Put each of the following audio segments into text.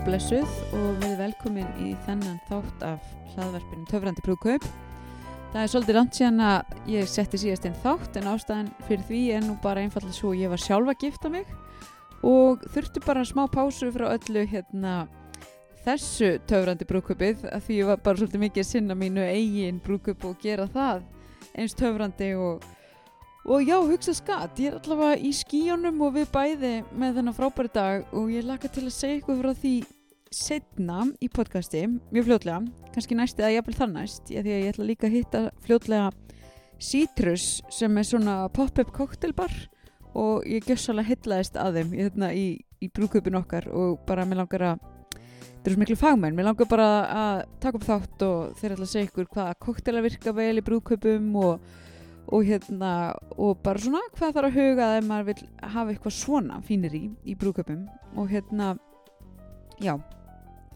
og blessuð og við velkomin í þennan þátt af hlaðverfinu Töfrandi brúðkaup. Það er svolítið langt síðan að ég setti síðast einn þátt en ástæðan fyrir því er nú bara einfallega svo ég var sjálfa að gifta mig og þurfti bara smá pásu frá öllu hérna þessu Töfrandi brúðkaupið að því ég var bara svolítið mikið að sinna mínu eigin brúðkaup og gera það eins töfrandi og Og já, hugsa skatt, ég er allavega í skíjónum og við bæði með þennan frábæri dag og ég laka til að segja ykkur frá því setna í podcasti, mjög fljótlega, kannski næst eða jafnvel þann næst, ég, ég ætla líka að hitta fljótlega Citrus sem er svona pop-up cocktailbar og ég gjössalega hitlaðist að þeim í, hérna, í, í brúköpun okkar og bara mér langar að, þetta er svo miklu fagmenn, mér langar bara að taka upp þátt og þeir ætla að segja ykkur hvaða cocktaila virka vel í brúköpum og og hérna og bara svona hvað þarf að huga ef maður vil hafa eitthvað svona fínir í í brúköpum og hérna já,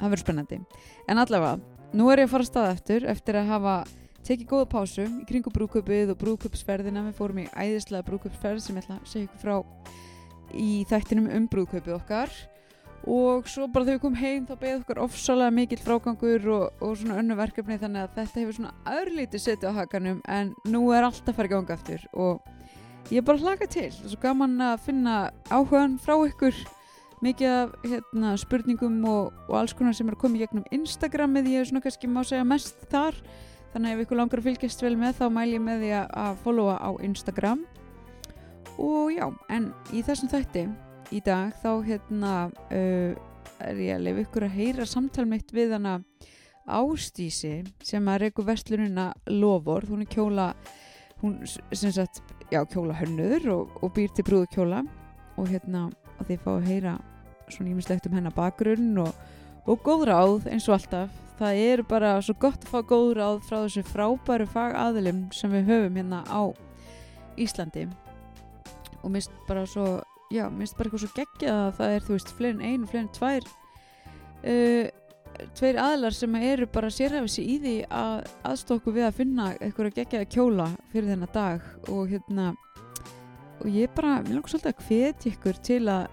það verður spennandi. En allavega, nú er ég að fara að staða eftir eftir að hafa tekið góða pásu í kringu brúköpið og brúköpsferðina við fórum í æðislega brúköpsferð sem ég ætla að segja ykkur frá í þættinum um brúköpið okkar og svo bara þegar við komum heim þá beðið okkar ofsalega mikill frágangur og, og svona önnu verkefni þannig að þetta hefur svona örlítið setið á hakanum en nú er allt að fara í ganga eftir og ég er bara hlaka til. Og svo gaman að finna áhugan frá ykkur mikið af hérna, spurningum og, og alls konar sem er í gegnum Instagramið, ég er svona kannski má segja mest þar. Þannig að ef ykkur langar að fylgjast vel með þá mæl ég með því að followa á Instagram. Og já, en í þessum þætti í dag þá hérna uh, er ég að lefa ykkur að heyra samtal mitt við hana Ástísi sem að reyku vestlunina Loford, hún er kjóla hún sem sagt, já kjóla hönnuður og, og býr til brúðu kjóla og hérna að þið fá að heyra svona ímislegt um hennar bakgrunn og, og góð ráð eins og alltaf. Það er bara svo gott að fá góð ráð frá þessu frábæru fagaðilum sem við höfum hérna á Íslandi. Og mist bara svo já, mér finnst bara eitthvað svo geggjað að það er, þú veist, fleiri en einu, fleiri en tvær uh, tveir aðlar sem eru bara sérhæfis í því að aðstokku við að finna eitthvað geggjaða kjóla fyrir þennan dag og hérna og ég bara, mér langar svolítið að hvetja ykkur til að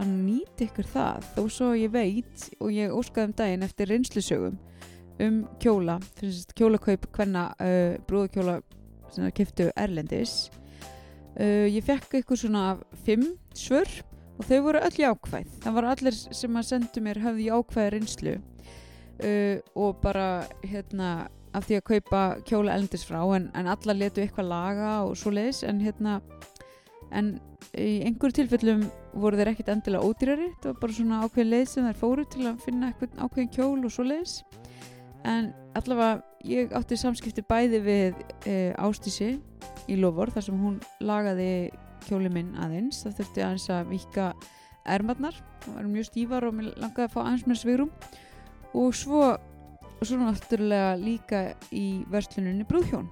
að nýta ykkur það þó svo ég veit og ég óskaði um daginn eftir reynslusögum um kjóla, kjólakaup hvenna uh, brúðakjóla sem það kiftu Erlendis uh, ég fekk ykkur svona fimm svör og þau voru öll jákvæð. Það var allir sem að sendu mér hafði jákvæði reynslu uh, og bara hérna af því að kaupa kjóla elendis frá en, en alla letu eitthvað laga og svo leiðis en hérna en í einhverju tilfellum voru þeir ekkit endilega ódýrari. Það var bara svona ákveðin leið sem þær fóru til að finna eitthvað ákveðin kjól og svo leiðis en allavega ég átti samskipti bæði við e, Ástísi í Lofur þar sem hún lagaði kjóli minn aðeins. Það þurfti aðeins að vika ermarnar. Það var mjög stífar og mér langaði að fá aðeins með svigurum og svo og svo náttúrulega líka í versluninni Brúðhjón.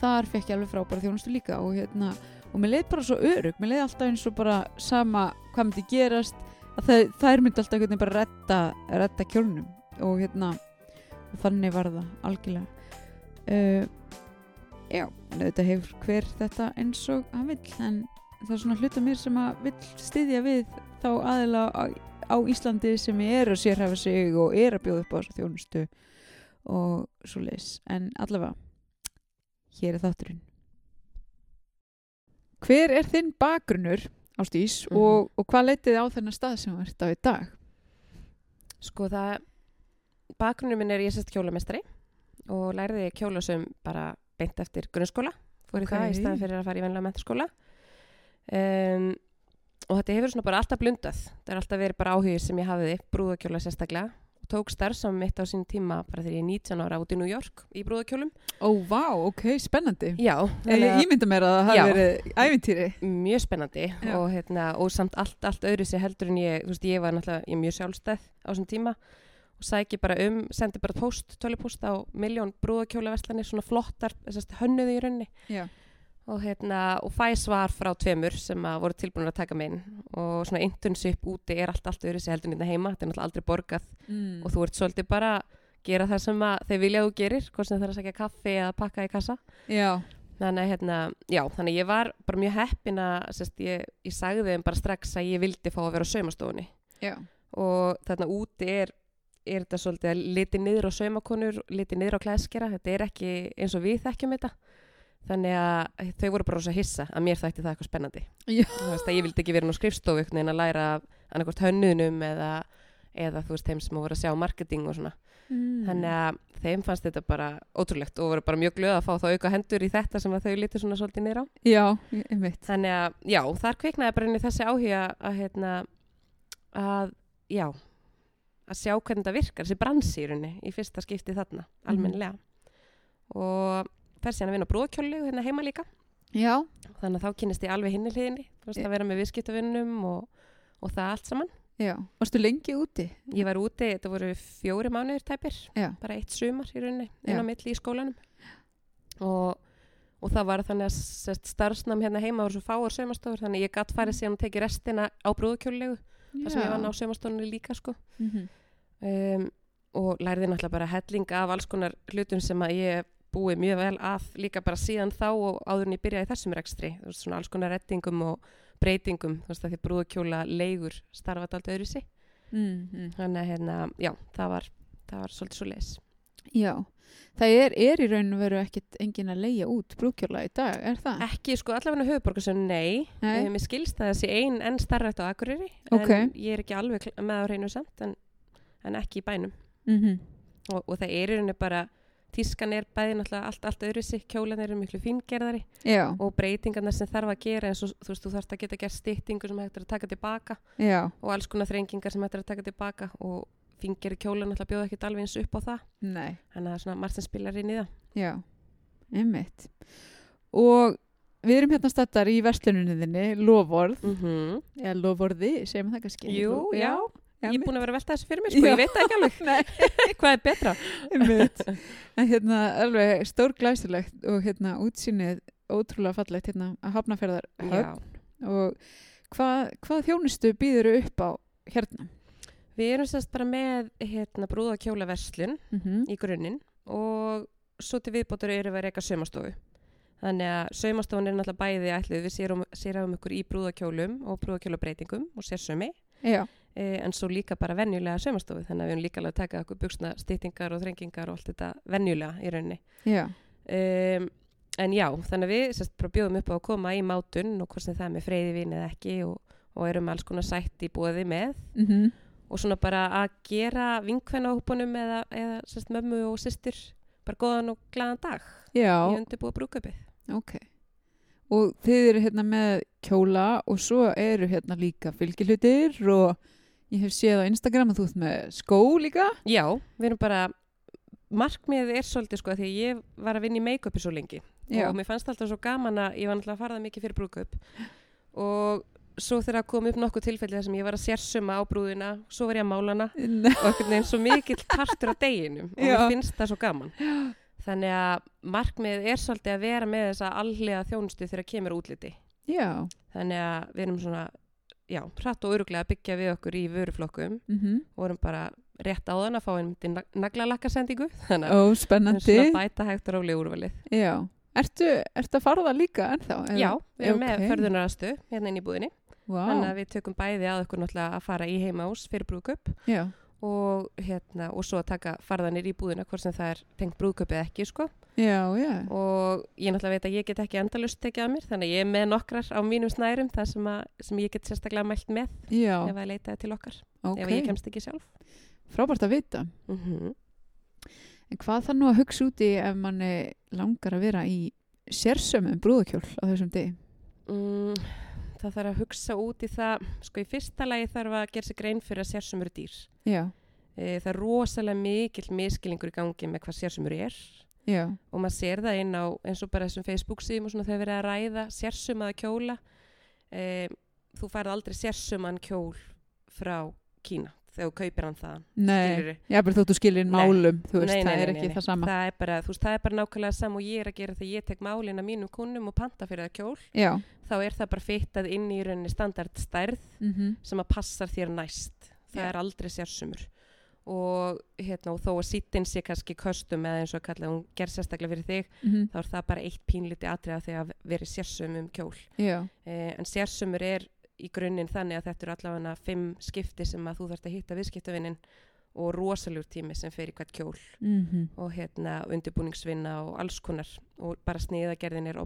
Þar fekk ég alveg frábæra þjónustu líka og hérna og mér leiði bara svo örug, mér leiði alltaf eins og bara sama hvað myndi gerast að það, þær myndi alltaf veginn bara retta, retta kjólnum. Og hérna og þannig var það algjörlega uh, já, þetta hefur hver þetta eins og hann vill en það er svona hluta mér sem að vill styðja við þá aðila á, á Íslandi sem er að sérhæfa sig og er að bjóða upp á þessu þjónustu og svo leis en allavega hér er þátturinn Hver er þinn bakgrunnur ástís mm -hmm. og, og hvað leitið á þennan stað sem þú ert á í dag? Sko það bakgrunnur minn er ég sérst kjólamestari og læriði kjólasum bara beint eftir grunnskóla. Fór í okay. það í staðan fyrir að fara í vennilega menturskóla um, og þetta hefur svona bara alltaf blundað. Það er alltaf verið bara áhugir sem ég hafiði brúðakjóla sérstaklega. Tók starfsam mitt á sín tíma bara þegar ég er 19 ára út í New York í brúðakjólum Ó, oh, vá, wow, ok, spennandi. Já Ég ímynda mér að það hafi verið ævintýri. Mjög spennandi og, hérna, og samt allt, allt öðru sér heldur en ég, þú veist, ég var náttúrulega ég mjög sjálfstæð á þessum tíma og sæki bara um, sendi bara post, töljupost á miljón brúðakjólaverslanir svona flottar, hönnuði í raunni Já. Og, hérna, og fæ svar frá tveimur sem að voru tilbúin að taka mig inn og svona internship úti er allt, allt öðru sem heldur nýtt heima, þetta er náttúrulega aldrei borgað. Mm. og þú ert svolítið bara að gera það sem þeir vilja að þú gerir hvort sem það er að segja kaffi eða pakka í kassa. Já. Þannig, hérna, já, þannig ég var bara mjög heppin að ég, ég sagði þeim bara strax að ég vildi fá að vera á saumastofunni. Og þarna úti er, er þetta svolítið að liti niður á saumakonur, liti niður á klæðskera, þetta er ekki eins og við þekkjum þetta. Þannig að þau voru bara rosa hissa að mér þætti það eitthvað spennandi. Þú veist að ég vildi ekki vera nú skrifstofu einhvern veginn að læra af annarkvort hönnunum eða, eða þú veist þeim sem voru að sjá marketing og svona. Mm. Þannig að þeim fannst þetta bara ótrúlegt og voru bara mjög glöð að fá þá auka hendur í þetta sem að þau lítur svona svolítið niður á. Já, einmitt. Þannig að, já, þar kviknaði bara inn í þessi áhuga að, hérna, að, já, að sjá hvernig þetta virkar, þessi bransi í fyrsta skipti þarna, almennilega. Og fer síðan að vinna á brúðkjólu hérna heima líka. Já, Þannig að þá kynist ég alveg hinni hliðinni, þú veist, að vera með viðskiptavinnum og, og það allt saman. já. Varstu lengi úti? Ég var úti, þetta voru fjóri mánuðir tæpir, Já. bara eitt sumar í rauninni, inn á milli í skólanum. Og, og það var þannig að starfsnam hérna heima voru svo fáar sömastofur, þannig að ég gatt farið síðan og tekið restina á þar sem ég vann á sömastofunni líka, sko. Mm Um, og lærði náttúrulega bara helling af alls konar hlutum sem að ég búi mjög vel að líka bara síðan þá og áður en ég byrjaði þessum rekstri, þú veist, svona alls konar rettingum og breytingum, þú veist, að því brúðkjóla leigur starfað allt öðru sig. -hmm. Þannig að, hérna, já, það var, það var svolítið svo leis. Já. Það er, er í raun og veru ekkit engin að leia út brúkjóla í dag, er það? Ekki, sko, allavega höfuborgar sem nei, Nei. um, ég skilst að þessi ein enn starrætt á Akureyri, Ok. en ég er ekki alveg með á hreinu samt, en, en ekki í bænum. Mm Og, og það er í rauninni bara, tískan er bæði náttúrulega allt, allt öðru sig, kjólan eru miklu fíngerðari Já, og breytingarnar sem þarf að gera eins og þú veist, þú þarfst að geta gert styttingu sem hægt er að taka tilbaka já, og alls konar þrengingar sem hægt er að taka tilbaka og fingeri kjólan náttúrulega bjóða ekkert alveg eins upp á það, nei, þannig að það er svona margt sem spilar inn í það. já, einmitt. Og við erum hérna stattar í versluninni þinni, Lofórð, Mm eða Lofórði, segjum það kannski. Jú, já, já ég er búin að vera að velta þessu fyrir mér, sko, ég veit ekki alveg, hvað er betra? En hérna, alveg stór glæsilegt og hérna útsýnið ótrúlega fallegt hérna að hafnaferðar. Og hvað, hvað þjónustu býður upp á hérna? Við erum sérst bara með hérna, brúða kjóla verslun Mm í grunninn og svo til viðbótur erum við að reyka saumastofu. Þannig að saumastofun er náttúrulega bæði ætluð við sérum, sérum ykkur í brúðakjólum og brúðakjólabreitingum og sérsumi Já, en svo líka bara venjulega saumastofu þannig að við erum líka alveg að taka okkur buksna stýttingar og þrengingar og allt þetta venjulega í rauninni. já, Um, en já, þannig að við sérst bjóðum upp á að koma í mátun og hvort sem það er með freyði vín eða ekki og, og erum alls konar sætt í bóði með mm og svona bara að gera vinkvenna hópunum eða, eða sérst mömmu og systur bara góðan og glaðan dag já, í undirbúa brúköpið. ok. Og þið eru hérna með kjóla og svo eru hérna líka fylgihlutir og ég hef séð á Instagram að þú ert með skó líka. Já, við erum bara, markmiðið er svolítið sko að því að ég var að vinna í make-upi svo lengi Já. og mér fannst alltaf svo gaman að ég var náttúrulega að fara það mikið fyrir brúköp og svo þegar kom upp nokkuð tilfelli þar sem ég var að sérsuma á brúðina, svo var ég að mála hana og einhvern veginn svo mikill partur af deginum og Já. mér finnst það svo gaman. Þannig að markmiðið er svolítið að vera með þessa allega þjónustu þegar kemur útliti. Já, Þannig að við erum svona, já, hratt og öruglega byggja við okkur í vöruflokkum mm og erum bara rétt á þann að fá einmitt naglalakkarsendingu. Þannig að að bæta hægt og rálega úrvalið. Já, ertu, ertu að fara það líka ennþá? eða? Já, við erum með Ok. förðunarastu hérna inn í búðinni. Vá, Þannig að við tökum bæði að okkur náttúrulega að fara í heimás fyrir brúðköp já, og, hérna, og svo að taka farðanir í búðina hvort sem það er tengt brúðköp eða ekki, sko. já, já, og ég náttúrulega veit að ég get ekki endalust tekið að mér þannig að ég er með nokkrar á mínum snærum það sem, að, sem ég get sérstaklega mælt með já, ef að leitaði til okkar ok, ef ég kemst ekki sjálf frábært að vita. mm En hvað það nú að hugsa út í ef manni langar að vera í sérsömmum brúðakjól á þessum degi? mm, það þarf að hugsa út í það sko í fyrsta lagi þarf að gera sig grein fyrir að sérsumur er dýr. E, það er rosalega mikill miskilingur í gangi með hvað sérsumur er. Já, og maður sér það inn á eins og bara þessum Facebook síðum og svona þegar verið að ræða sérsumaða kjóla. E, þú færð aldrei sérsumaðan kjól frá Kína þegar þú kaupir hann þaðan nei, skilurðu? já, bara þóttu skilin Nei. málum, þú veist, Nei, nei, það er nei, ekki nei, það sama. það er bara, veist, það er bara nákvæmlega sam og ég er að gera þegar ég tek málin að mínum kunnum og panta fyrir það kjól. Já, þá er það bara fittað inn í rauninni standardstærð mm sem að passar þér næst. Það Já. er aldrei sérsumur. Og, hérna, og þó að sittin sé kannski köstum eða eins og kalla hún ger sérstaklega fyrir þig mhm, þá er það bara eitt pínliti atriða þegar að veri sérsum um kjól eh, en sérsumur er í grunninn þannig að þetta eru allavega fimm skipti sem að þú þarfst að hitta viðskiptavinnin og rosaljúr tími sem fer í hvert kjól mm og hérna undirbúningsvinna og alls konar og bara sniðagerðin er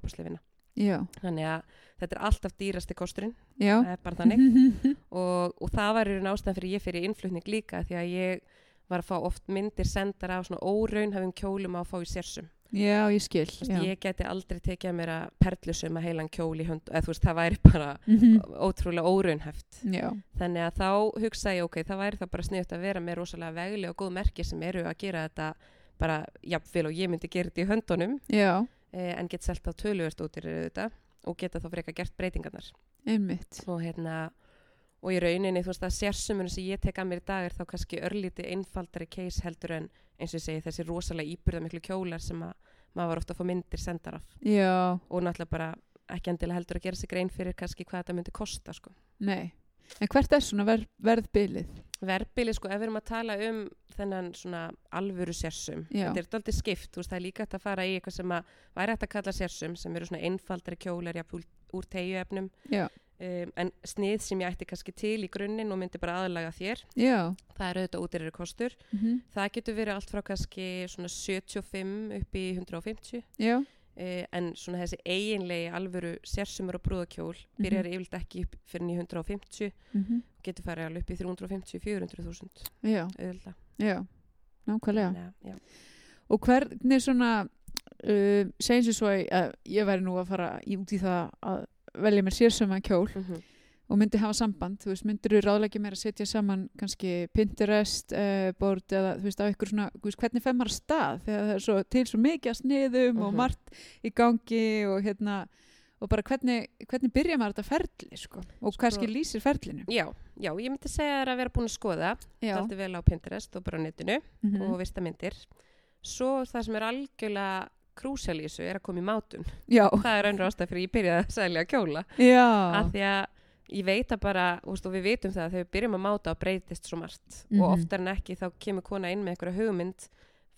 já, þannig að þetta er alltaf dýrasti kosturinn er bara þannig. Og, og það var í raun ástæðan fyrir ég fyrir innflutning líka því að ég var að fá oft myndir sendar af svona óraunhafum kjólum á að fá í sérsum já, ég skil já. ég geti aldrei tekið að mér að perlusum að heilan kjól í hönd eða þú veist það væri bara Mhm. ótrúlega óraunhæft. Já, þannig að þá hugsa ég ok, það væri það bara sniðut að vera með rosalega vegli og góð merki sem eru að gera þetta bara jafnvel og ég myndi gera þetta í höndunum já, eh, en get selt á töluvert út í þetta og geta þá freka gert breytingarnar. Einmitt. Og hérna og í rauninni þú veist að sérsumunum sem ég tek að mér í dag er þá kannski örlítið einfaldari case heldur en eins og ég segi þessi rosalega íbyrða miklu kjólar sem að maður var ofta að fá myndir sendar af. Já, og náttúrulega bara ekki endilega heldur að gera sig grein fyrir kannski hvað þetta myndi kosta sko. nei. En hvert er svona ver verðbilið? Verbili sko ef við erum að tala um þennan svona alvöru sérsum Já. þetta er daldið skipt, þú veist það er líka hægt að fara í eitthvað sem að væri hægt að kalla sérsum sem eru svona einfaldari kjólar jafn, úr, tegjuefnum um, en snið sem ég ætti kannski til í grunninn og myndi bara aðlaga þér já. það er auðvitað útýrari kostur. Mm það getur verið allt frá kannski svona 75 upp í 150 já, uh, en svona þessi eiginlegi alvöru sérsumur og brúðakjól byrjar yfirleitt ekki upp fyrir 950 mm getur farið alveg upp í 350-400.000 já, auðvitað. Já. Nákvæmlega. Já. og hvernig svona uh, segjum sér svo að ég væri nú að fara í, út í það að velja mér sérsöma kjól Mhm. og myndi hafa samband, þú veist, myndir þú ráðleggja mér að setja saman kannski Pinterest uh, board eða þú veist á ykkur svona þú veist, hvernig að stað þegar það er svo, til svo mikið að sniðum og Mhm. margt í gangi og hérna og bara hvernig, hvernig byrja maður þetta ferli sko, og Sko- kannski lýsir ferlinu já, já, ég myndi segja þér að vera búin að skoða þetta vel á Pinterest og bara á netinu Mhm. og vista myndir svo það sem er algjörlega krúsal í þessu er að koma í mátun. Já, það er önnur ástæð fyrir ég byrjaði að selja kjóla. Já, af því að ég veit að bara veist, og við vitum það að þegar við byrjum að máta og breytist svo margt. Mhm. og oftar en ekki þá kemur kona inn með einhverja hugmynd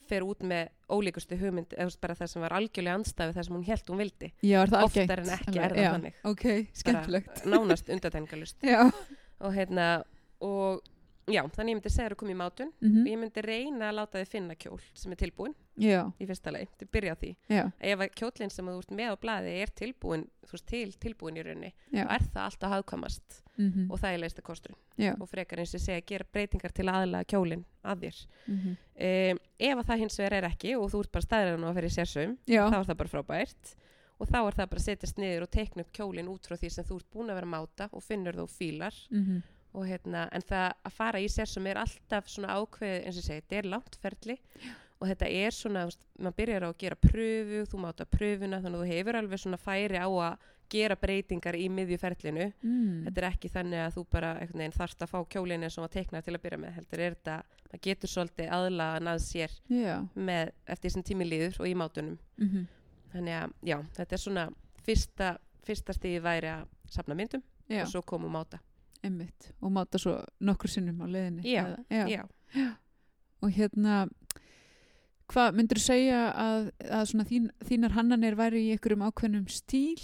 fer út með ólíkustu hugmynd eða bara það sem var algjörlega andstæði það sem hún held hún vildi. Já, er það oftar en ekki er það já, þannig. Ok, skemmtilegt. Bara nánast undatengalust og hérna og já, þannig ég myndi segja þér að koma í mátun. Mm og ég myndi reyna að láta þið finna kjól sem er tilbúin já, í fyrsta leið, þið byrja á því. Já, ef að kjólinn sem þú ert með á blaði er tilbúin, þú veist, til tilbúin í rauninni þá er það alltaf hafðkvæmast mm og það er leista kosturinn. Já, og frekar eins og segja gera breytingar til aðlaga kjólinn að þér. Mm um, ef að það hins vegar er ekki og þú ert bara staðir og að fyrir sérsum já, þá er það bara frábært. Og þá er það bara að setjast niður og teikna upp kjólinn út frá því sem þú ert búin að vera að máta og finnur þú fílar. Mm og hérna, en það að fara í sérsum er alltaf svona ákveð eins og segi, þetta er langt ferli og þetta er svona, maður byrjar á að gera pröfu, þú máta pröfuna þannig að þú hefur alveg svona færi á að gera breytingar í miðjuferlinu. Mm. þetta er ekki þannig að þú bara þarft að fá kjólinn eins og að teikna til að byrja með heldur er þetta, maður getur svolítið aðlaga að sér já, með eftir þessum tími líður og í mátunum. Mm þannig að já, þetta er svona fyrsta, fyrsta stíði væri að safna myndum já, og svo koma og máta. Einmitt. Og máta svo nokkur sinnum á leiðinni. Já, eða, já, og hérna hvað myndur þú segja að, að svona þín, þínar hannanir væri í einhverjum ákveðnum stíl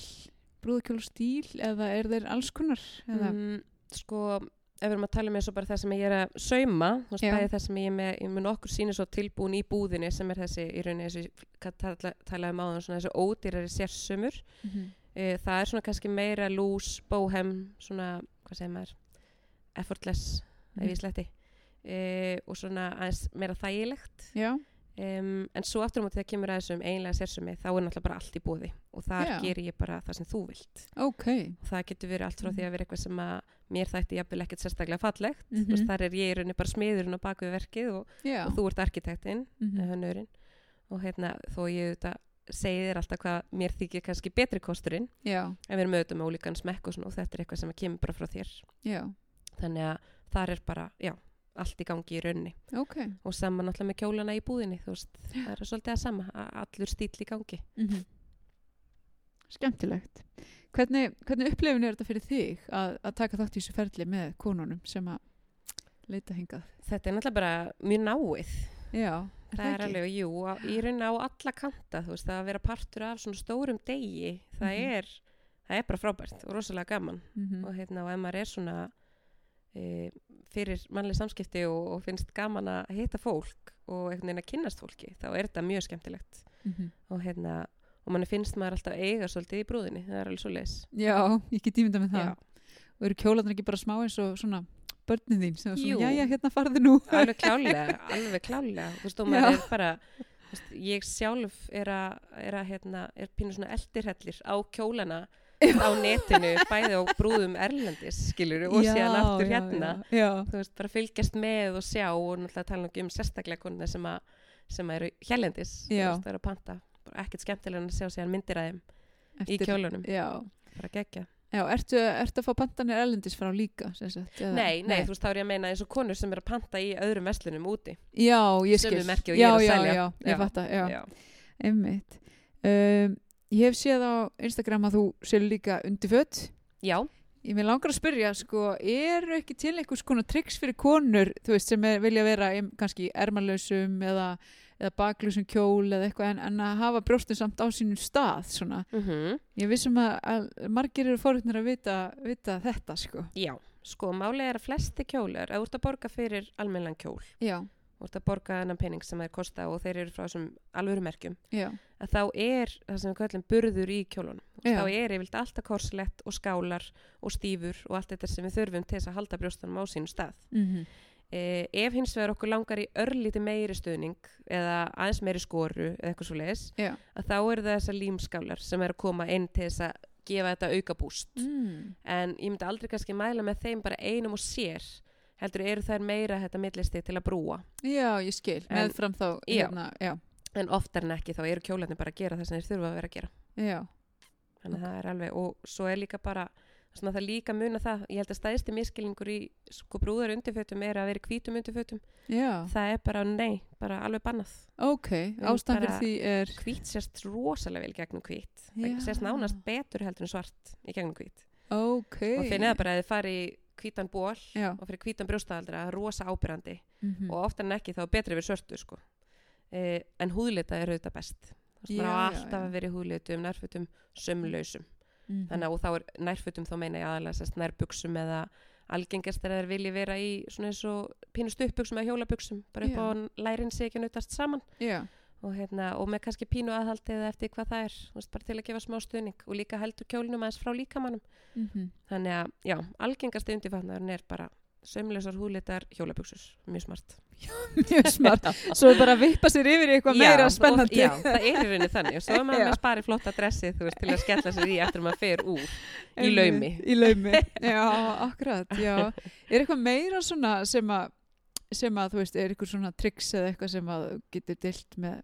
brúðkjóla stíl eða er þeir alls konar mm, sko ef við erum að tala með svo bara það sem ég er að sauma þú veist Já. bæði það sem ég er með, ég mun okkur sýnir svo tilbúin í búðinni sem er þessi í rauninni þessi, hvað tala, talaði um áðan svona þessi ódýrari sérsumur. Mm -hmm. e, það er svona kannski meira lús, bóhem svona, hvað segir maður? Effortless, ef ég sletti e, og svona aðeins meira þægilegt. Já, um, en svo aftur á móti þegar kemur að þessum einlega sérsumi þá er náttúrulega bara allt í búði og þar Já. ger ég bara það sem þú vilt. Ok. Og það getur verið allt frá því Mhm. að vera eitthvað sem að mér þætti jafnvel ekkert sérstaklega fallegt. Mhm. þú veist, þar er ég í rauninni bara smiðurinn á baku verkið og, já, og þú ert arkitektinn Mhm. mm hönnurinn. Og hérna þó ég auðvitað segi þér alltaf hvað mér þykir kannski betri kosturinn já, en við erum auðvitað með ólíkan smekk og, svona, og þetta er eitthvað sem kemur bara frá þér. Þannig að þar er bara, já, allt í gangi í rauninni. Ok. Og saman alltaf með kjólana í búðinni þú veist, það er svolítið að sama a- allur stíl í gangi. Mm skemmtilegt. Hvernig, hvernig upplifin er þetta fyrir þig að, að taka þátt í þessu ferli með konunum sem að leita hingað? Þetta er náttúrulega bara mjög náið. Já, er það er ekki? alveg, jú, á- í rauninni á alla kanta þú veist, að vera partur af svona stórum degi það Mhm. er, það er bara frábært og rosalega gaman. Mhm. og hérna og ef maður er svona fyrir mannleg samskipti og, og finnst gaman að hitta fólk og einhvern veginn að kynnast fólki þá er þetta mjög skemmtilegt Mhm. og hérna og manni finnst maður alltaf eiga svolítið í brúðinni það er alveg svo leis Já, ég get ímynda með það Já. og eru kjólarnir ekki bara smá eins og svona börnin þín sem er svona, jæja, hérna farðu nú alveg klálega, alveg klálega þú veist, og Já. maður er bara veist, ég sjálf er að, er að hérna, er pínu svona eldirhellir á kjólana á netinu, bæði á brúðum erlendis, skilur og síðan aftur já, hérna já, já. þú veist, bara fylgjast með og sjá og náttúrulega tala um sérstaklega konuna sem, að, sem að eru Já. veist, það eru að panta, bara ekkert skemmtilega að sjá síðan myndir að þeim í kjólunum Já, bara gegja. já ertu, ertu að fá pantanir erlendis frá líka? sem Sagt, eða? Nei, nei, þú veist, þá er ég að meina eins og konur sem eru að panta í öðrum verslunum úti Já, ég skil merki og ég já, er að já, selja. Já, ég Já. fatta, já, Já. einmitt um, Ég hef séð á Instagram að þú selur líka undirfött Já. Ég með langar að spyrja, sko, eru ekki til einhvers konar triks fyrir konur, þú veist, sem er, vilja vera kannski ermalösum eða, eða baklusum kjól eða eitthvað en, en að hafa brjóstin samt á sínum stað, svona. Mm Ég vissum að, að margir eru fórhundin að vita, vita þetta, sko. Já, sko, málið er að flesti kjólar, að borga fyrir almennan kjól, Já, ert að borga þennan pening sem þeir kosta og þeir eru frá þessum alvöru merkjum, já, að þá er það sem við kallum burður í kjólunum. Já. Þá er yfirleitt alltaf korslett og skálar og stífur og allt þetta sem við þurfum til þess að halda brjóstunum á sínum stað. mm Eh, ef hins vegar okkur langar í örlíti meiri stuðning eða aðeins meiri skoru eða eitthvað svo leiðis, að þá eru það þessar límskálar sem er að koma inn til þess að gefa þetta auka búst. Mm. en ég myndi aldrei kannski mæla með þeim bara einum og sér heldur eru þær meira þetta millisti til að brúa? Já, ég skil, En- meðfram þá, Já. hérna, já, en oftar en ekki þá eru kjólarnir bara að gera það sem þeir þurfa að vera að gera. Já, þannig að það er alveg og svo er líka bara svona það líka muna það, ég held að stæðsti miskilningur í sko brúðar undirfötum er að vera í hvítum undirfötum, já, það er bara nei, bara alveg bannað. Ok, ástæðan fyrir því er, hvít sést rosalega vel gegnum hvít. Það Já. sést nánast betur heldur en svart í gegnum hvít. Ok, og finnið það bara að þið fari hvítan ból já, og fyrir hvítan brjóstaðaldra rosa ábyrrandi mm og oftar en ekki þá er betri við svörtu sko. eh, en húðlita er auðvitað best. Já, maður á já, alltaf að vera í húðlitum, nærfötum, sömlausum Mhm. þannig að þá er nærfötum þá meina ég aðalega nærbuksum eða algengast er að þeir vilji vera í svona eins og pínu stuppbuksum eða hjólabuksum bara upp Já. á lærin sig ekki að nutast saman. Já, og, hérna, og með kannski pínu aðhaldi eða eftir hvað það er veist, bara til að gefa smá stuðning og líka heldur kjólnum aðeins frá líkamannum mhm. þannig að já, algengast undirfatnaðurinn er bara sömlausar húðlitar hjólabuksur mjög smart. Mjög smart. Svo bara vippa sér yfir í eitthvað meira spennandi. já, það er í rauninni þannig. Og svo er maður Já. með spari flotta dressið þú veist, til að skella sér í eftir að maður fer úr í Einmitt, laumi. í laumi, já, akkurat já. er eitthvað meira svona sem að sem að þú veist, er eitthvað svona triks eða eitthvað sem að getur dilt með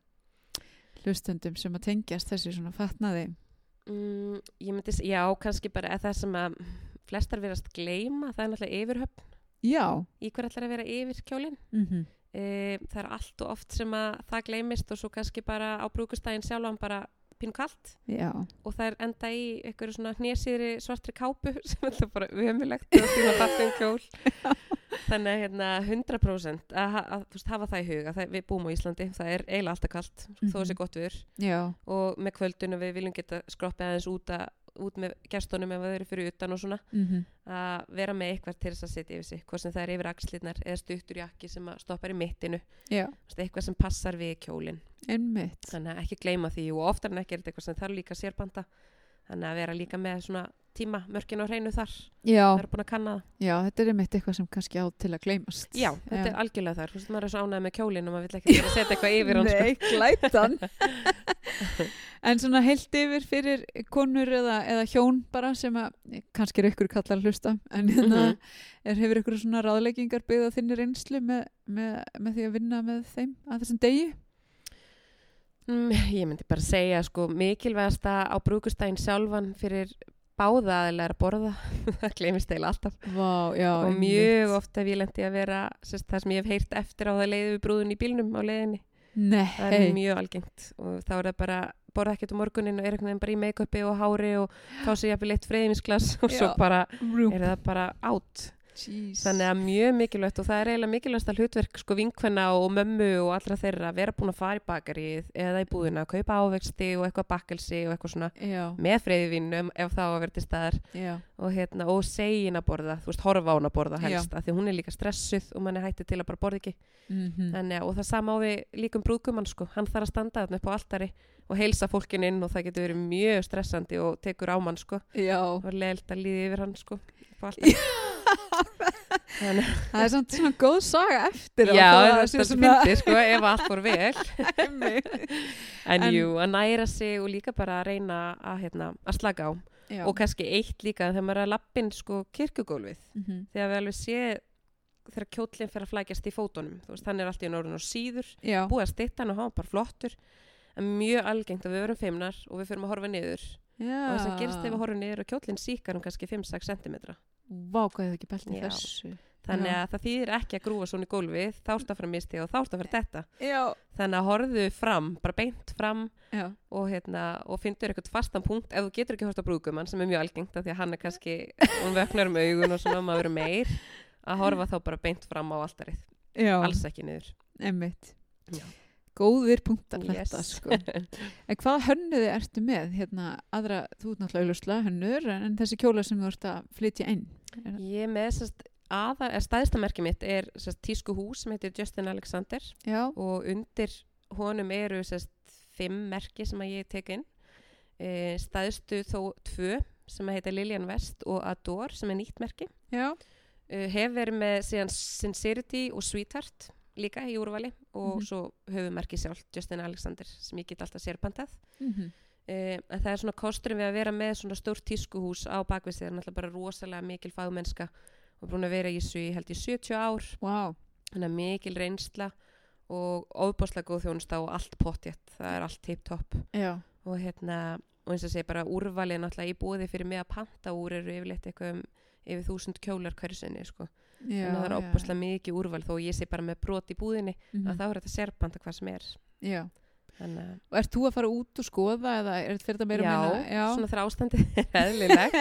hlustundum sem að tengjast þessi svona fatnaði? Mm, ég myndi, já, kannski bara að það sem að flestar verast gleyma, það er náttúrulega yfirhöfn. Já, í hver ætlar að vera yfir kjólinn mhm. E, það er allt og oft sem að það gleymist og svo kannski bara á brúkustæðin sjálfan bara pínu kalt. Já, og það er enda í einhverju svona hnésýðri svartri kápu sem er það bara umulegt og því að fattum kjól þannig að hérna 100% að, að veist, hafa það í huga það, við búum á Íslandi, það er eiginlega alltaf kalt þó að Mhm. sé gott viður og með kvöldunum við viljum geta skroppið aðeins út, að, út með gestunum ef það eru fyrir utan og svona. Mhm. Að vera með eitthvað til þess að setja yfir sig hvað sem það er yfir axlirnar eða stuttur jakki sem stoppar í mittinu. Veist, eitthvað sem passar við einmitt. Þannig að ekki gleyma því og oftar en ekki er þetta eitthvað sem þarf líka sérbanda þannig að vera líka með svona tíma mörkin og hreinu þar. Já, það eru búin að kanna það. Já, þetta er einmitt eitthvað sem kannski á til að gleymast. Já, þetta er algjörlega þar, þú veist, maður er svo ánægð með kjólinn og maður vill ekki setja eitthvað yfir hann sko. Nei, glætan. En svona heilt yfir fyrir konur eða, eða hjón bara sem að kannski er ykkur kallar að hlusta en hérna Mhm. er, hefur ykkur svona ráðleggingar byggða þinni reynslu með, með, með því að vinna með þeim að þessum degi? Mm, ég myndi bara segja sko mikilvægasta á brúkustæðin sjálfan fyrir báða aðeinslega að borða. Það gleymist eiginlega alltaf. Vá, já, og mjög oft hef ég lendi að vera sérst, það sem ég hef heyrt eftir á það leiði við brúðun í bílnum á leiðinni. Það er Nei, mjög algengt og þá er það bara borða ekkert um morgunin og er veginn bara í make-upi og hári og fá sér jafnvel eitt freyðinsglas og svo Já. bara rúm, er það bara átt Jeez. þannig að mjög mikilvægt og það er eiginlega mikilvægast að hlutverk sko vinkvenna og mömmu og allra þeirra að vera búin að fara í bakarið eða í búðina, að kaupa ávexti og eitthvað bakkelsi og eitthvað svona Já, með freyðvinum ef það á að vera til staðar já, og, hérna, og segin að borða, þú veist, horfa á hún að borða helst, af því hún er líka stressuð og mann er hættið til að bara borða ekki mhm, Þannig, að- og það sama á við líkum brúðgumann sko. hann þarf að standa þarna upp á altari og heilsa fólkin inn og það getur verið mjög stressandi og tekur á mann sko. já. og leilt að líði yfir hann sko, upp á altari Þannig, Það er samt svona góð saga eftir já, það sé er svona- fyndi sko, ef allt fór vel. En, En- jú, að næra sig og líka bara að reyna að, hérna, að slaka á. Já. og kannski eitt líka þegar maður er að lappin sko, kirkugólfið Mhm. þegar við alveg sé þegar kjólinn fer að flækjast í fótunum þú veist, hann er alltaf í norðun og síður Já, búið að stytta hann og hafa hann bara flottur. En mjög algengt að við verum feimnar og við fyrir að horfa niður. Já. og þess að gerist ef við horfum niður og kjólinn síkar um kannski 5-6 cm Vá, hvað hefði ekki Já. þessu. þannig að það þýðir ekki að grúa svona í gólfið þá ertu að fara að misti og þá ertu að fara þetta Já. þannig að horfðu fram, bara beint fram Já. og, hérna, og fyndur eitthvað fastan punkt ef þú getur ekki horft á brúðgumann sem er mjög algengt af því að hann er kannski, hún vöknar um augun og svona maður meir að horfa þá bara beint fram á altarið, Já. alls ekki niður Emmitt. Góðir punktar Yes. þetta, sko. En hvað hönnuði ertu með? Hérna, aðra, þú ert náttúrulega auðvitað hönnur, en þessi kjóla sem þú ert að flytja inn. Ég er með eða stæðsta merki mitt er sérst tísku hús sem heitir Justin Alexander. Já. og undir honum eru sérst fimm merki sem að ég tek inn. E, stæðstu þó tvö sem að heita Lillian West og Adore sem er nýtt merki. Uh, hef verið með síðan Sincerity og Sweetheart líka í úrvali. Og Mhm. svo höfum merki sjálf Justin Alexander sem ég get alltaf sérpantað. Mm Uh, en það er svona kosturinn við að vera með svona stórt tískuhús á bakvið sig, það er náttúrulega bara rosalega mikil fagmennska. Og búin að vera í þessu í held í 70 ár, Vá. þannig að mikil reynsla og ofbáslega góð þjónusta og allt pottjett, það er allt tip-top. Já. og hérna, og eins og segja bara úrvalið náttúrulega í búði fyrir mig að panta úr eru yfirleitt eitthvað um yfir þúsund kjólar hverju sinni, sko, þannig að það er ofbáslega mikið úrval þó ég sé bara með brot í búðinni Mm að þá er þetta sérpanta hvað sem er. Já. Og ert þú að fara út og skoða eða er þetta meira já, minna? Já. svona þegar ástandið er eðlilegt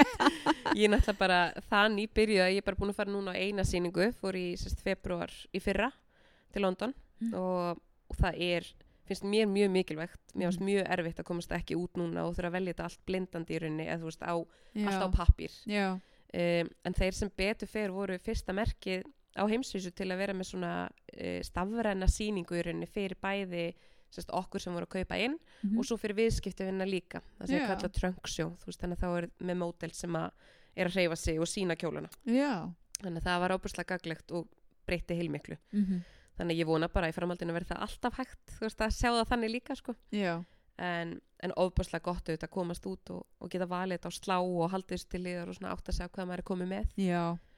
ég er náttúrulega bara það nýbyrjuð að ég er bara búin að fara núna á eina sýningu fór í sérst, februar í fyrra til London Mm. og, og það er finnst mér mjög mikilvægt mér finnst Mm. mjög erfitt að komast ekki út núna og þurfa að velja þetta allt blindandi í rauninni eða þú veist á, Já. allt á pappír Já. um, en þeir sem betur fer voru fyrsta merkið á heimsvísu til að vera með svona uh, stafræna sýningu í rauninni fyrir bæði sérst, okkur sem voru að kaupa inn Mhm. og svo fyrir viðskiptavinna líka það sem Já. er kallað veist þannig að þá er með mótel sem að er að hreyfa sig og sína kjólana Já. þannig að það var óbúslega gaglegt og breytti heilmiklu Mm þannig að ég vona bara í framhaldinu verði það alltaf hægt þú veist að sjá það þannig líka sko Já. en, en óbúslega gott auðvitað að komast út og, og geta valið þetta á slá og haldið þessu til liðar og svona átt að segja hvað maður er komið með.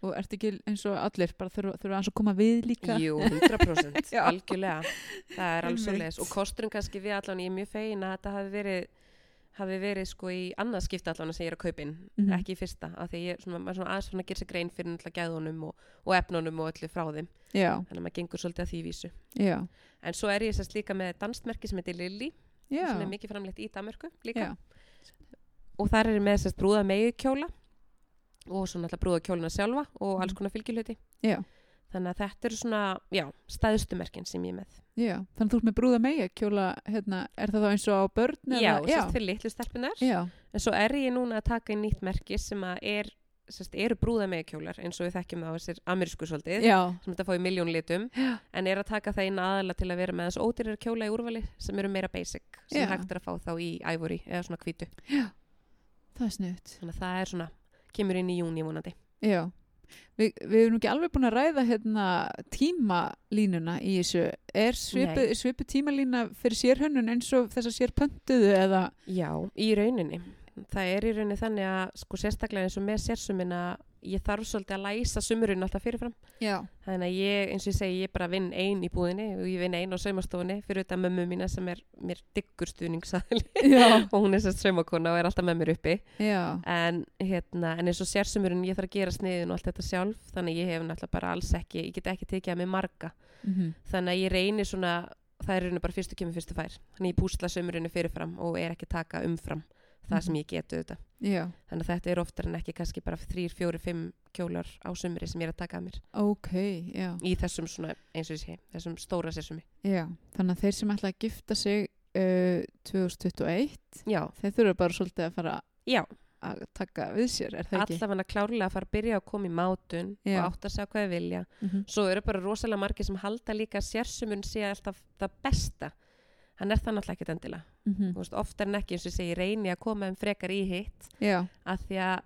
Og ert ekki eins og allir, bara þurfa, að koma við líka? Jú, 100% Já. algjörlega það er alveg svo Einmitt. og kosturinn kannski við allan ég er mjög fegin að þetta hafi verið hafi verið sko í annað skipta allan sem ég er að kaupa inn, Mhm. ekki í fyrsta af því ég svona, maður svona aðeins svona gerir sig grein fyrir náttúrulega gæðunum og, og efnunum og öllu frá þeim Já. þannig að maður gengur svolítið að því vísu Já. en svo er ég sérst líka með danstmerki sem heitir Lilly Já. sem er mikið framleitt í Danmörku líka Já. og þar er ég með sérst brúða megi kjóla og svo náttúrulega brúða kjóluna sjálfa og alls Mhm. konar fylgilhuti Já. þannig að þetta eru svona, já, stæðstu merkin sem ég er með Já. Þannig að þú ert með brúða megi kjóla, hérna, er það þá eins og á börn? Já, sérst fyrir litlu stelpunar Já. en svo er ég núna að taka inn nýtt merki sem að er, sérst, eru brúða með kjólar eins og við þekkjum á þessir amerísku svolítið Já. sem þetta í miljón litum Já. en er að taka það inn aðalega til að vera með þess ódýrar kjóla í úrvali sem eru meira basic sem Já. hægt er að fá þá í ivory eða svona þannig að það er kemur inn í júni vonandi Já. Vi, við erum ekki alveg búin að ræða hérna tímalínuna í þessu. Er svipu, svipu tímalína fyrir sérhönnun eins og þess að sér pöntuðu eða? Já, í rauninni. Það er í rauninni þannig að sko sérstaklega eins og með sérsumina ég þarf svolítið að læsa sumurinn alltaf fyrirfram. Já. Þannig að ég, eins og ég segi, ég bara vinn ein í búðinni og ég vinn ein á saumastofunni fyrir þetta mömmu mína sem er mér diggur stuðningsaðli Já. og hún er sérst saumakona og er alltaf með mér uppi. En, hérna, en eins og sérsumurinn ég þarf að gera sniðin og allt þetta sjálf þannig að ég hef náttúrulega bara alls ekki, ég get ekki tekið að mig marga. Mm Þannig að ég reynir svona, það er rauninni bara fyrstu kemur fyrstu fær. Þannig að ég púsla sumurinu fyrirfram og er ekki taka umfram það Mhm. sem ég getu þetta. Já, þannig að þetta er oftar en ekki kannski bara þrýr, fjóri, fimm kjólar á sumri sem ég er að taka að mér ok, já. í þessum svona, eins og ég sé, þessum stóra sérsumi þannig að þeir sem ætla að gifta sig uh, 2021, já, þeir þurfa bara svolítið að fara já, að taka við sér, er það ekki? allavega klárlega að fara að byrja að koma í mátun Já. og átt að segja hvað þið vilja Mhm. svo eru bara rosalega margir sem halda líka sérsumun sé alltaf það besta hann er það náttúrulega ekkert endilega Mhm. Þú veist, oftar en ekki eins og segi reyni að koma þeim frekar í hitt Já, að því að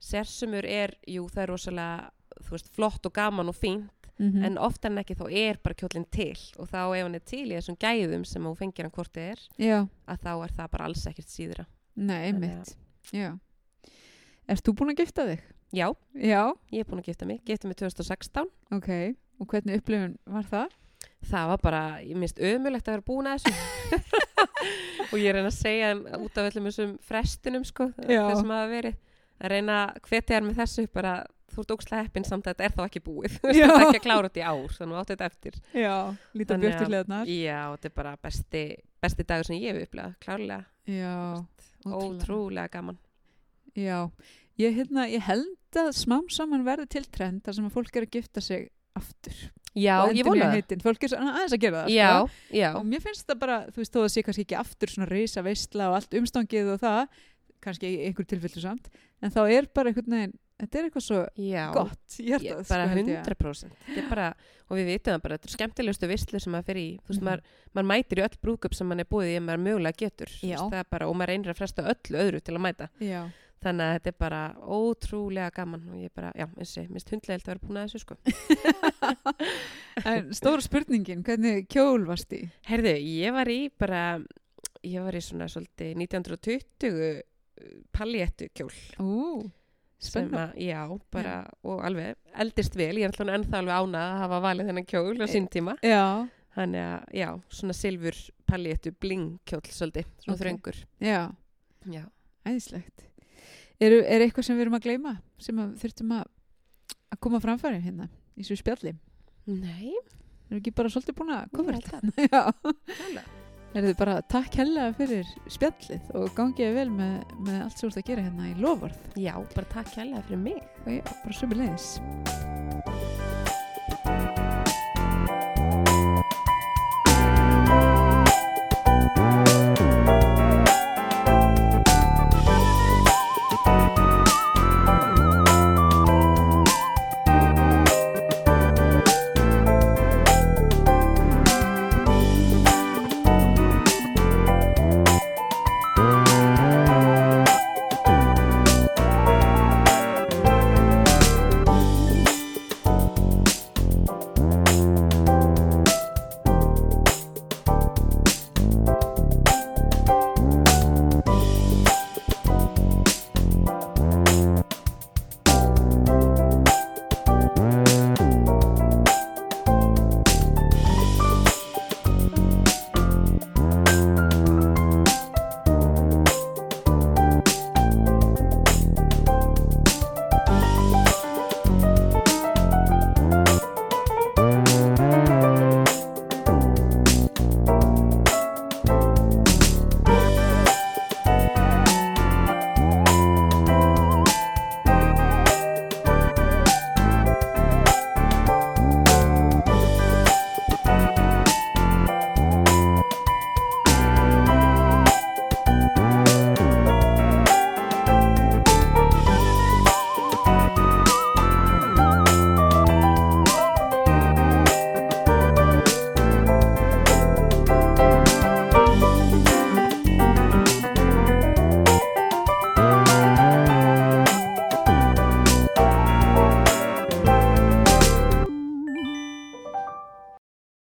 sérsumur er, jú það er rosalega veist, flott og gaman og fínt mhm. en oftar en ekki þá er bara kjólinn til og þá ef hann er til í þessum gæðum sem þú fengir hann hvort þið er já, að þá er það bara alls ekkert síðra nei. Já. Ert þú búin að gifta þig? Já, Já, ég er búin að gifta mig, gifta mig 2016 ok. Og hvernig upplifun var það? Það var bara, ég minnst ömulegt að vera búin að þessu. Og ég reyna að segja hann út af öllum þessum frestunum sko, þessum hafa verið. Að reyna að hvetja þér með þessu bara, þú ert ókslega heppin samt að þetta er þá ekki búið. Þetta er ekki að klára þetta í ár þannig að áttu þetta eftir. Já, björtu að- hliðarnar. já, þetta er bara besti, besti dagur sem ég hef upplegað, klárlega. Já, ótrúlega gaman. Já, ég, hérna, ég held að smám saman verði til trend þar sem að fólk er að gifta sig aftur. Já, ég vona það. Fólk er svona aðeins að gera það. já, Sko. já, Og mér finnst það bara, þú veist, þó að sé kannski ekki aftur svona reysa veistla og allt umstangið og það, kannski einhver tilfellu samt, en þá er bara einhvern veginn, þetta er eitthvað svo já gott, held bara sko, ég. 100% þetta er bara, og við vitum það bara, þetta er skemmtilegustu visslu sem maður fer í, þú veist, Mhm. maður, maður mætir í öll brúkup sem maður er búið í ef maður mögulega getur, Já. veist, það bara, og maður reynir að fresta öllu öðru til að mæta, Já, þannig að þetta er bara ótrúlega gaman og ég bara, já, eins og ég, minnst hundlegilegt að vera búin að þessu, sko en stóra spurningin, hvernig kjól varst í? Herðu, ég var í bara, ég var í svona svolítið 1920 palléttu kjól Ú, að, já, bara, og alveg eldist vel, ég er alltaf ennþá alveg ánað að hafa valið þennan kjól á sín tíma Já, Þannig að, já, svona silfur palléttu blingkjóll svolítið, svona Ok. þröngur. já, Já. æðislegt. Er, er eitthvað sem við erum að gleyma, sem að þurftum að, að koma framfæri hérna í svo spjalli? Nei, Erum ekki bara svolítið búin að koma Ég? Já. klálega. Er bara takk hellega fyrir spjallið og gangið vel með, með allt sem þú ert að gera hérna í lofvarð Já, bara takk kærlega fyrir mig. og já, bara sömu leiðis.